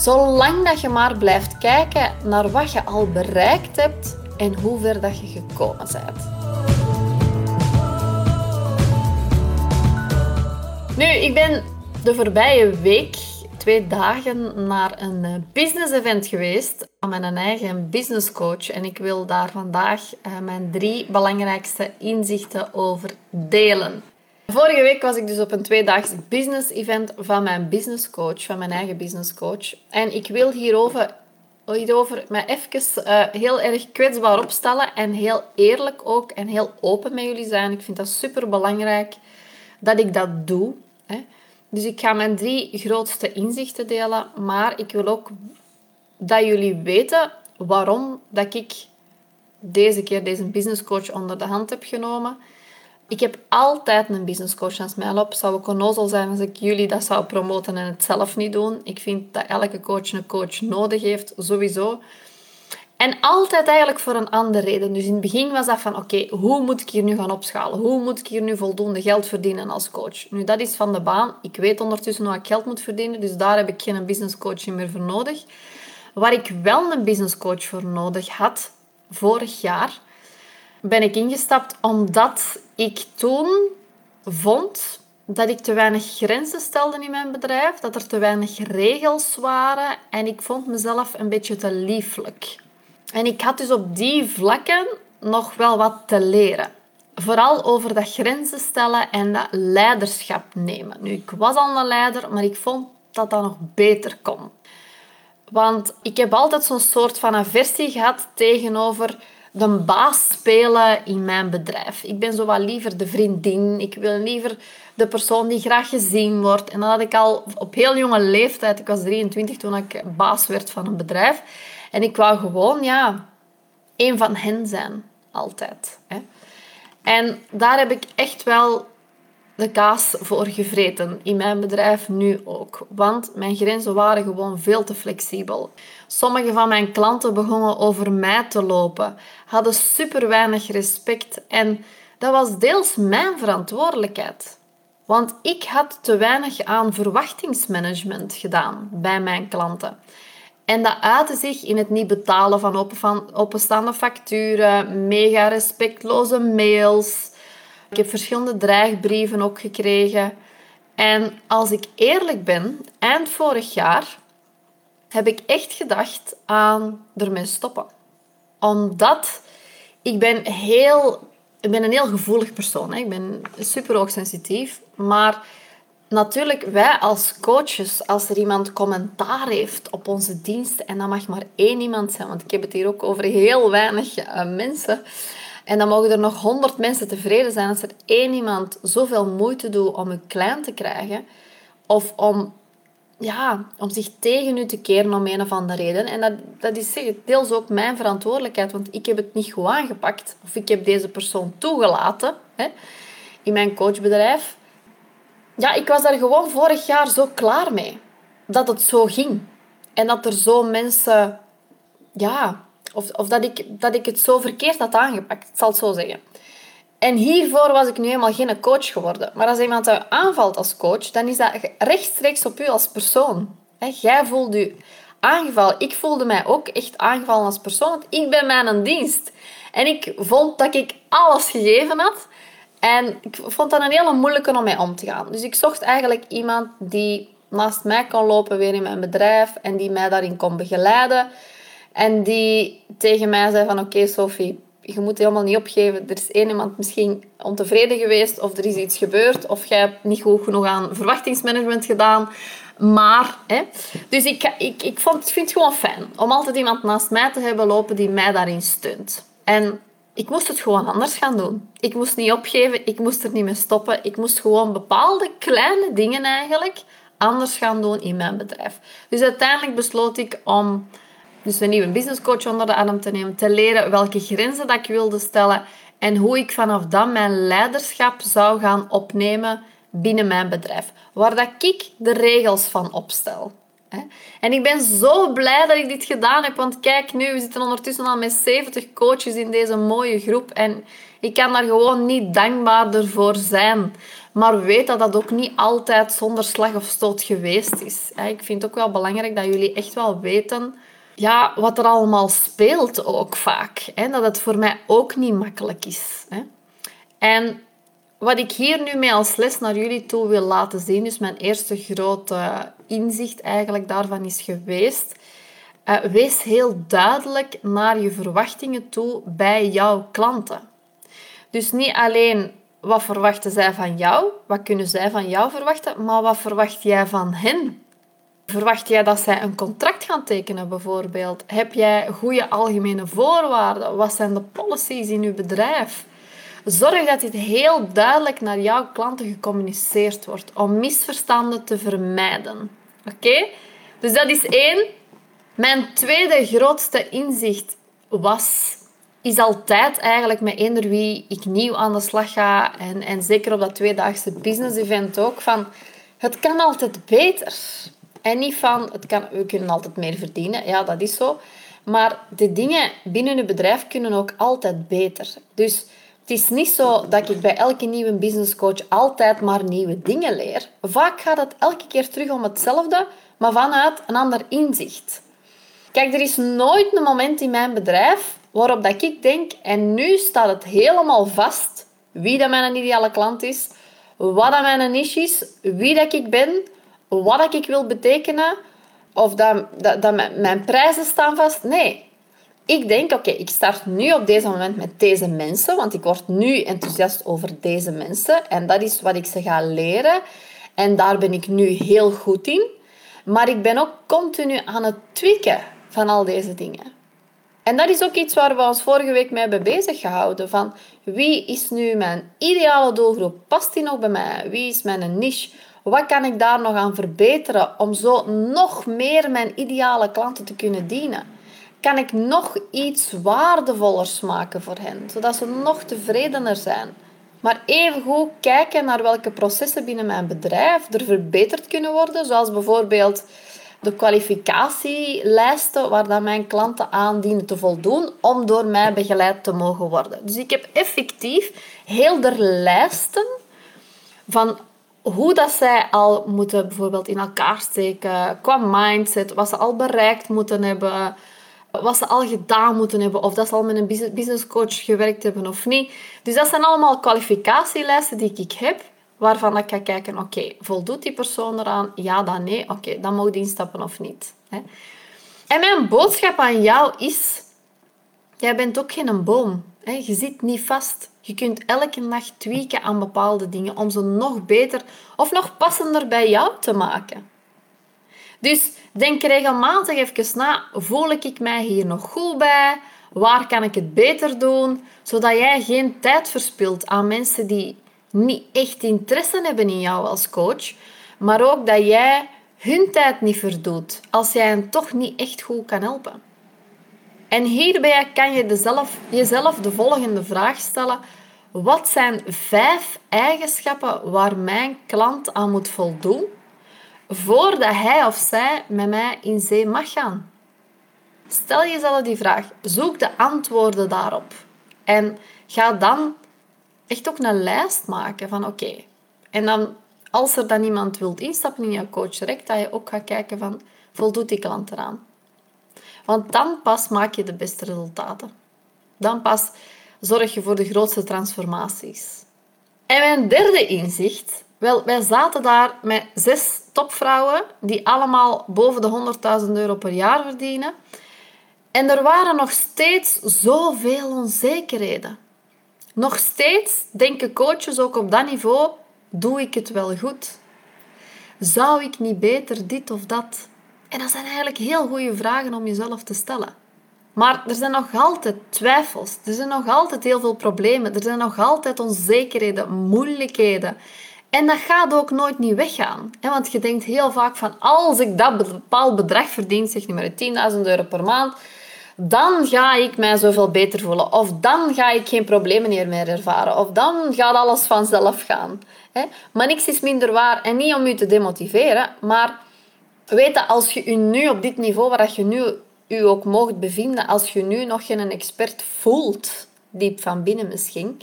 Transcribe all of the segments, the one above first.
Zolang dat je maar blijft kijken naar wat je al bereikt hebt en hoe ver dat je gekomen bent. Nu, ik ben de voorbije week twee dagen naar een eh, business event geweest aan mijn eigen business coach. En ik wil daar vandaag eh, mijn drie belangrijkste inzichten over delen. Vorige week was ik dus op een tweedaags business event van mijn business coach, van mijn eigen business coach. En ik wil hierover, hierover me even uh, heel erg kwetsbaar opstellen en heel eerlijk ook en heel open met jullie zijn. Ik vind dat super belangrijk dat ik dat doe. Hè. Dus ik ga mijn drie grootste inzichten delen, maar ik wil ook dat jullie weten waarom dat ik deze keer deze business coach onder de hand heb genomen. Ik heb altijd een business coach aan mij op. Zou ik onnozel zijn als ik jullie dat zou promoten en het zelf niet doen. Ik vind dat elke coach een coach nodig heeft, sowieso. En altijd eigenlijk voor een andere reden. Dus in het begin was dat van, oké, hoe moet ik hier nu gaan opschalen? Hoe moet ik hier nu voldoende geld verdienen als coach? Nu, dat is van de baan. Ik weet ondertussen hoe ik geld moet verdienen, dus daar heb ik geen business coaching meer voor nodig. Waar ik wel een business coach voor nodig had, vorig jaar, ben ik ingestapt omdat ik toen vond dat ik te weinig grenzen stelde in mijn bedrijf, dat er te weinig regels waren en ik vond mezelf een beetje te lieflijk. En ik had dus op die vlakken nog wel wat te leren. Vooral over dat grenzen stellen en dat leiderschap nemen. Nu, ik was al een leider, maar ik vond dat dat nog beter kon. Want ik heb altijd zo'n soort van aversie gehad tegenover de baas spelen in mijn bedrijf. Ik ben zo wat liever de vriendin. Ik wil liever de persoon die graag gezien wordt. En dat had ik al op heel jonge leeftijd. Ik was 23 toen ik baas werd van een bedrijf. En ik wou gewoon, ja, een van hen zijn. Altijd. Hè. En daar heb ik echt wel de kaas voor gevreten. In mijn bedrijf nu ook. Want mijn grenzen waren gewoon veel te flexibel. Sommige van mijn klanten begonnen over mij te lopen. Hadden super weinig respect. En dat was deels mijn verantwoordelijkheid. Want ik had te weinig aan verwachtingsmanagement gedaan bij mijn klanten. En dat uitte zich in het niet betalen van, open, van openstaande facturen, mega respectloze mails. Ik heb verschillende dreigbrieven ook gekregen. En als ik eerlijk ben, eind vorig jaar heb ik echt gedacht aan ermee stoppen. Omdat ik ben heel... Ik ben een heel gevoelig persoon. Hè. Ik ben super hoogsensitief. Maar natuurlijk, wij als coaches, als er iemand commentaar heeft op onze diensten, en dat mag maar één iemand zijn, want ik heb het hier ook over heel weinig uh, mensen, en dan mogen er nog honderd mensen tevreden zijn als er één iemand zoveel moeite doet om u klein te krijgen, of om, ja, om zich tegen u te keren om een of andere reden. En dat, dat is deels ook mijn verantwoordelijkheid, want ik heb het niet goed aangepakt, of ik heb deze persoon toegelaten hè, in mijn coachbedrijf ja, ik was daar gewoon vorig jaar zo klaar mee. Dat het zo ging. En dat er zo mensen... Ja, of, of dat, ik, dat ik het zo verkeerd had aangepakt. Ik zal het zo zeggen. En hiervoor was ik nu helemaal geen coach geworden. Maar als iemand jou aanvalt als coach, dan is dat rechtstreeks op u als persoon. jij voelt je aangevallen. Ik voelde mij ook echt aangevallen als persoon, ik ben mijn dienst. En ik vond dat ik alles gegeven had. En ik vond dat een hele moeilijke om mee om te gaan. Dus ik zocht eigenlijk iemand die naast mij kon lopen weer in mijn bedrijf en die mij daarin kon begeleiden. En die tegen mij zei van oké Sophie, je moet helemaal niet opgeven. Er is één iemand misschien ontevreden geweest of er is iets gebeurd of jij hebt niet goed genoeg aan verwachtingsmanagement gedaan. Maar, hè. Dus ik, ik, ik vond, vind het gewoon fijn om altijd iemand naast mij te hebben lopen die mij daarin steunt. En ik moest het gewoon anders gaan doen. Ik moest niet opgeven, ik moest er niet mee stoppen. Ik moest gewoon bepaalde kleine dingen eigenlijk anders gaan doen in mijn bedrijf. Dus uiteindelijk besloot ik om dus een nieuwe business coach onder de arm te nemen, te leren welke grenzen dat ik wilde stellen en hoe ik vanaf dan mijn leiderschap zou gaan opnemen binnen mijn bedrijf. Waar dat ik de regels van opstel. En ik ben zo blij dat ik dit gedaan heb, want kijk nu, we zitten ondertussen al met 70 coaches in deze mooie groep en ik kan daar gewoon niet dankbaarder voor zijn. Maar weet dat dat ook niet altijd zonder slag of stoot geweest is. Ik vind het ook wel belangrijk dat jullie echt wel weten ja, wat er allemaal speelt ook vaak. Dat het voor mij ook niet makkelijk is. En wat ik hier nu mee als les naar jullie toe wil laten zien, dus mijn eerste grote inzicht eigenlijk daarvan is geweest. Uh, wees heel duidelijk naar je verwachtingen toe bij jouw klanten. Dus niet alleen wat verwachten zij van jou, wat kunnen zij van jou verwachten, maar wat verwacht jij van hen? Verwacht jij dat zij een contract gaan tekenen bijvoorbeeld? Heb jij goede algemene voorwaarden? Wat zijn de policies in je bedrijf? Zorg dat dit heel duidelijk naar jouw klanten gecommuniceerd wordt om misverstanden te vermijden. Oké? Dus dat is één. Mijn tweede grootste inzicht was, is altijd eigenlijk met eender wie ik nieuw aan de slag ga en, en zeker op dat tweedaagse business event ook, van het kan altijd beter. En niet van, het kan, we kunnen altijd meer verdienen. Ja, dat is zo. Maar de dingen binnen je bedrijf kunnen ook altijd beter. Dus het is niet zo dat ik bij elke nieuwe business coach altijd maar nieuwe dingen leer. Vaak gaat het elke keer terug om hetzelfde, maar vanuit een ander inzicht. Kijk, er is nooit een moment in mijn bedrijf waarop dat ik denk, en nu staat het helemaal vast wie dat mijn ideale klant is, wat dat mijn niche is, wie dat ik ben, wat ik wil betekenen, of dat, dat, dat mijn, prijzen staan vast. Nee, ik denk, oké, ik start nu op deze moment met deze mensen, want ik word nu enthousiast over deze mensen en dat is wat ik ze ga leren. En daar ben ik nu heel goed in. Maar ik ben ook continu aan het tweaken van al deze dingen. En dat is ook iets waar we ons vorige week mee hebben bezig gehouden. Van wie is nu mijn ideale doelgroep? Past die nog bij mij? Wie is mijn niche? Wat kan ik daar nog aan verbeteren om zo nog meer mijn ideale klanten te kunnen dienen? kan ik nog iets waardevollers maken voor hen, zodat ze nog tevredener zijn. Maar evengoed kijken naar welke processen binnen mijn bedrijf er verbeterd kunnen worden, zoals bijvoorbeeld de kwalificatielijsten waar dan mijn klanten aan dienen te voldoen om door mij begeleid te mogen worden. Dus ik heb effectief heel de lijsten van hoe dat zij al moeten bijvoorbeeld in elkaar steken qua mindset, wat ze al bereikt moeten hebben, wat ze al gedaan moeten hebben, of dat ze al met een business coach gewerkt hebben of niet. Dus dat zijn allemaal kwalificatielijsten die ik heb, waarvan ik ga kijken, oké, voldoet die persoon eraan? Ja, dan nee. Oké, dan mag die instappen of niet. En mijn boodschap aan jou is, jij bent ook geen boom. Je zit niet vast. Je kunt elke nacht tweaken aan bepaalde dingen om ze nog beter of nog passender bij jou te maken. Dus denk regelmatig even na, voel ik mij hier nog goed bij? Waar kan ik het beter doen? Zodat jij geen tijd verspilt aan mensen die niet echt interesse hebben in jou als coach, maar ook dat jij hun tijd niet verdoet als jij hen toch niet echt goed kan helpen. En hierbij kan je jezelf, de volgende vraag stellen. Wat zijn vijf eigenschappen waar mijn klant aan moet voldoen voordat hij of zij met mij in zee mag gaan? Stel jezelf die vraag. Zoek de antwoorden daarop. En ga dan echt ook een lijst maken van oké. En dan, als er dan iemand wilt instappen in je coach direct, dat je ook gaat kijken van voldoet die klant eraan? Want dan pas maak je de beste resultaten. Dan pas zorg je voor de grootste transformaties. En mijn derde inzicht wel, wij zaten daar met zes topvrouwen die allemaal boven de 100.000 euro per jaar verdienen. En er waren nog steeds zoveel onzekerheden. Nog steeds denken coaches ook op dat niveau: doe ik het wel goed? Zou ik niet beter dit of dat? En dat zijn eigenlijk heel goede vragen om jezelf te stellen. Maar er zijn nog altijd twijfels. Er zijn nog altijd heel veel problemen. Er zijn nog altijd onzekerheden, moeilijkheden. En dat gaat ook nooit niet weggaan. Want je denkt heel vaak van, als ik dat bepaald bedrag verdien, zeg nu maar 10.000 euro per maand, dan ga ik mij zoveel beter voelen. Of dan ga ik geen problemen meer ervaren. Of dan gaat alles vanzelf gaan. Maar niks is minder waar. En niet om u te demotiveren, maar weet dat als je je nu op dit niveau, waar je nu je ook mocht bevinden, als je nu nog geen expert voelt, diep van binnen misschien,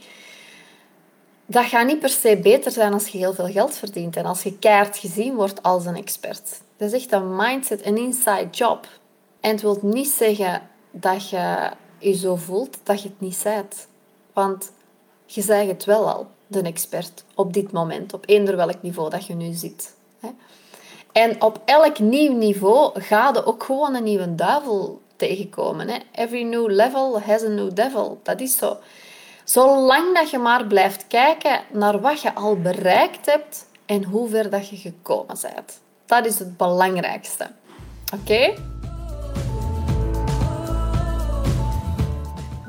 dat gaat niet per se beter zijn als je heel veel geld verdient en als je keihard gezien wordt als een expert. Dat is echt een mindset, een inside job. En het wil niet zeggen dat je je zo voelt dat je het niet zijt. Want je zegt het wel al, de expert, op dit moment, op eender welk niveau dat je nu zit. En op elk nieuw niveau ga je ook gewoon een nieuwe duivel tegenkomen. Every new level has a new devil. Dat is zo. Zolang dat je maar blijft kijken naar wat je al bereikt hebt en hoe ver dat je gekomen bent. Dat is het belangrijkste. Oké?